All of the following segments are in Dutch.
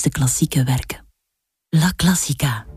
Mooiste klassieke werken. La Classica.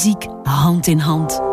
En filmmuziek hand in hand.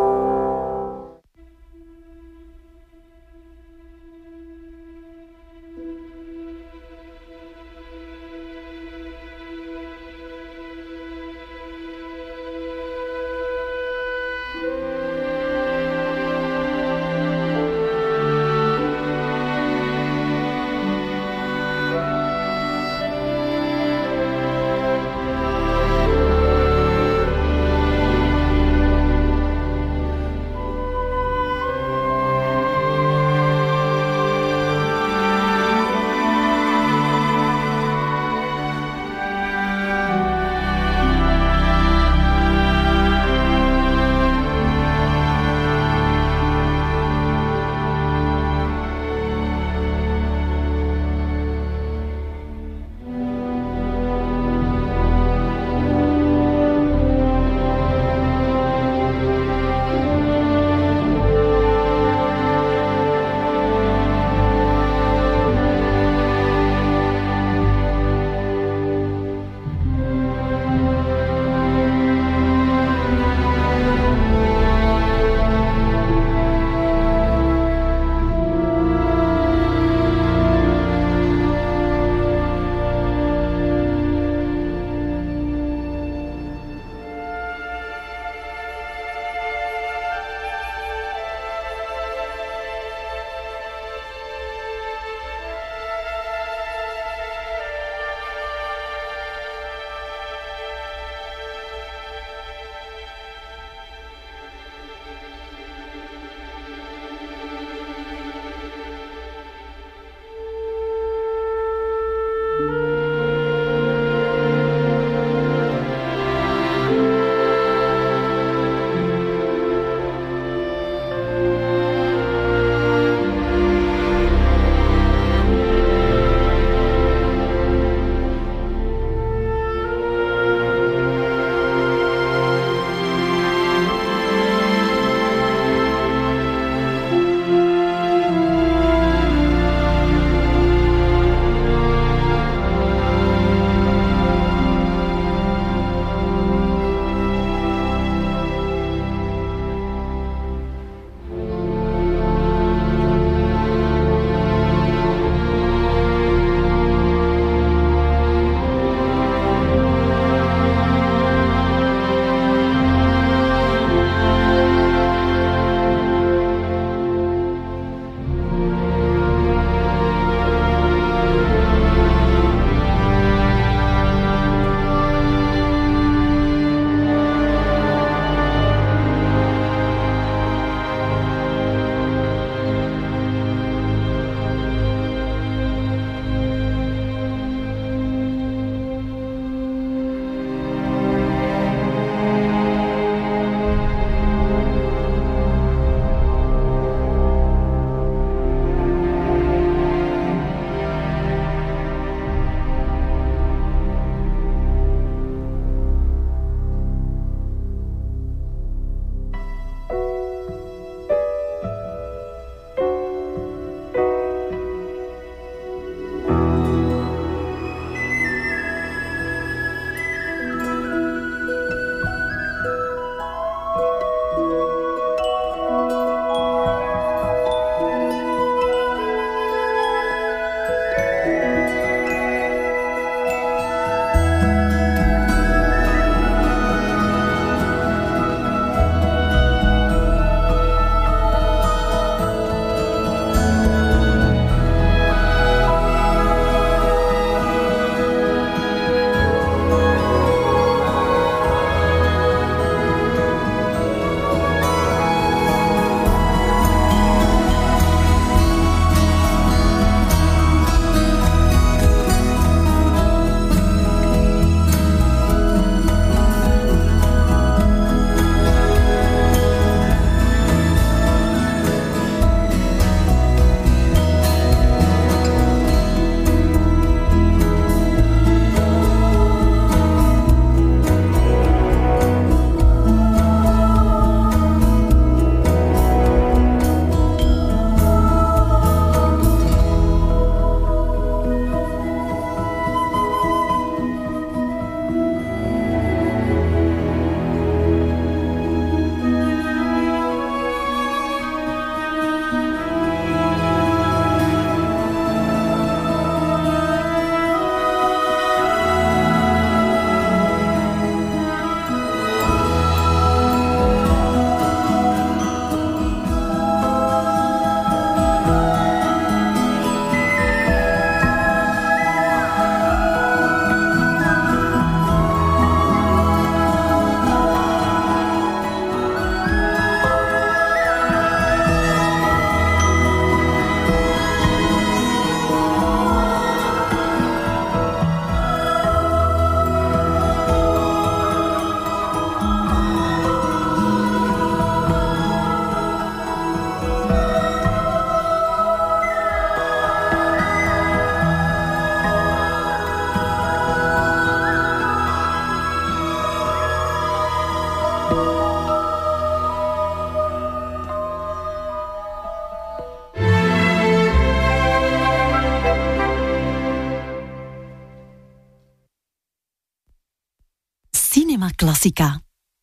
Classica.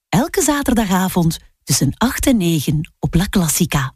Elke zaterdagavond tussen 8 en 9 op La Classica.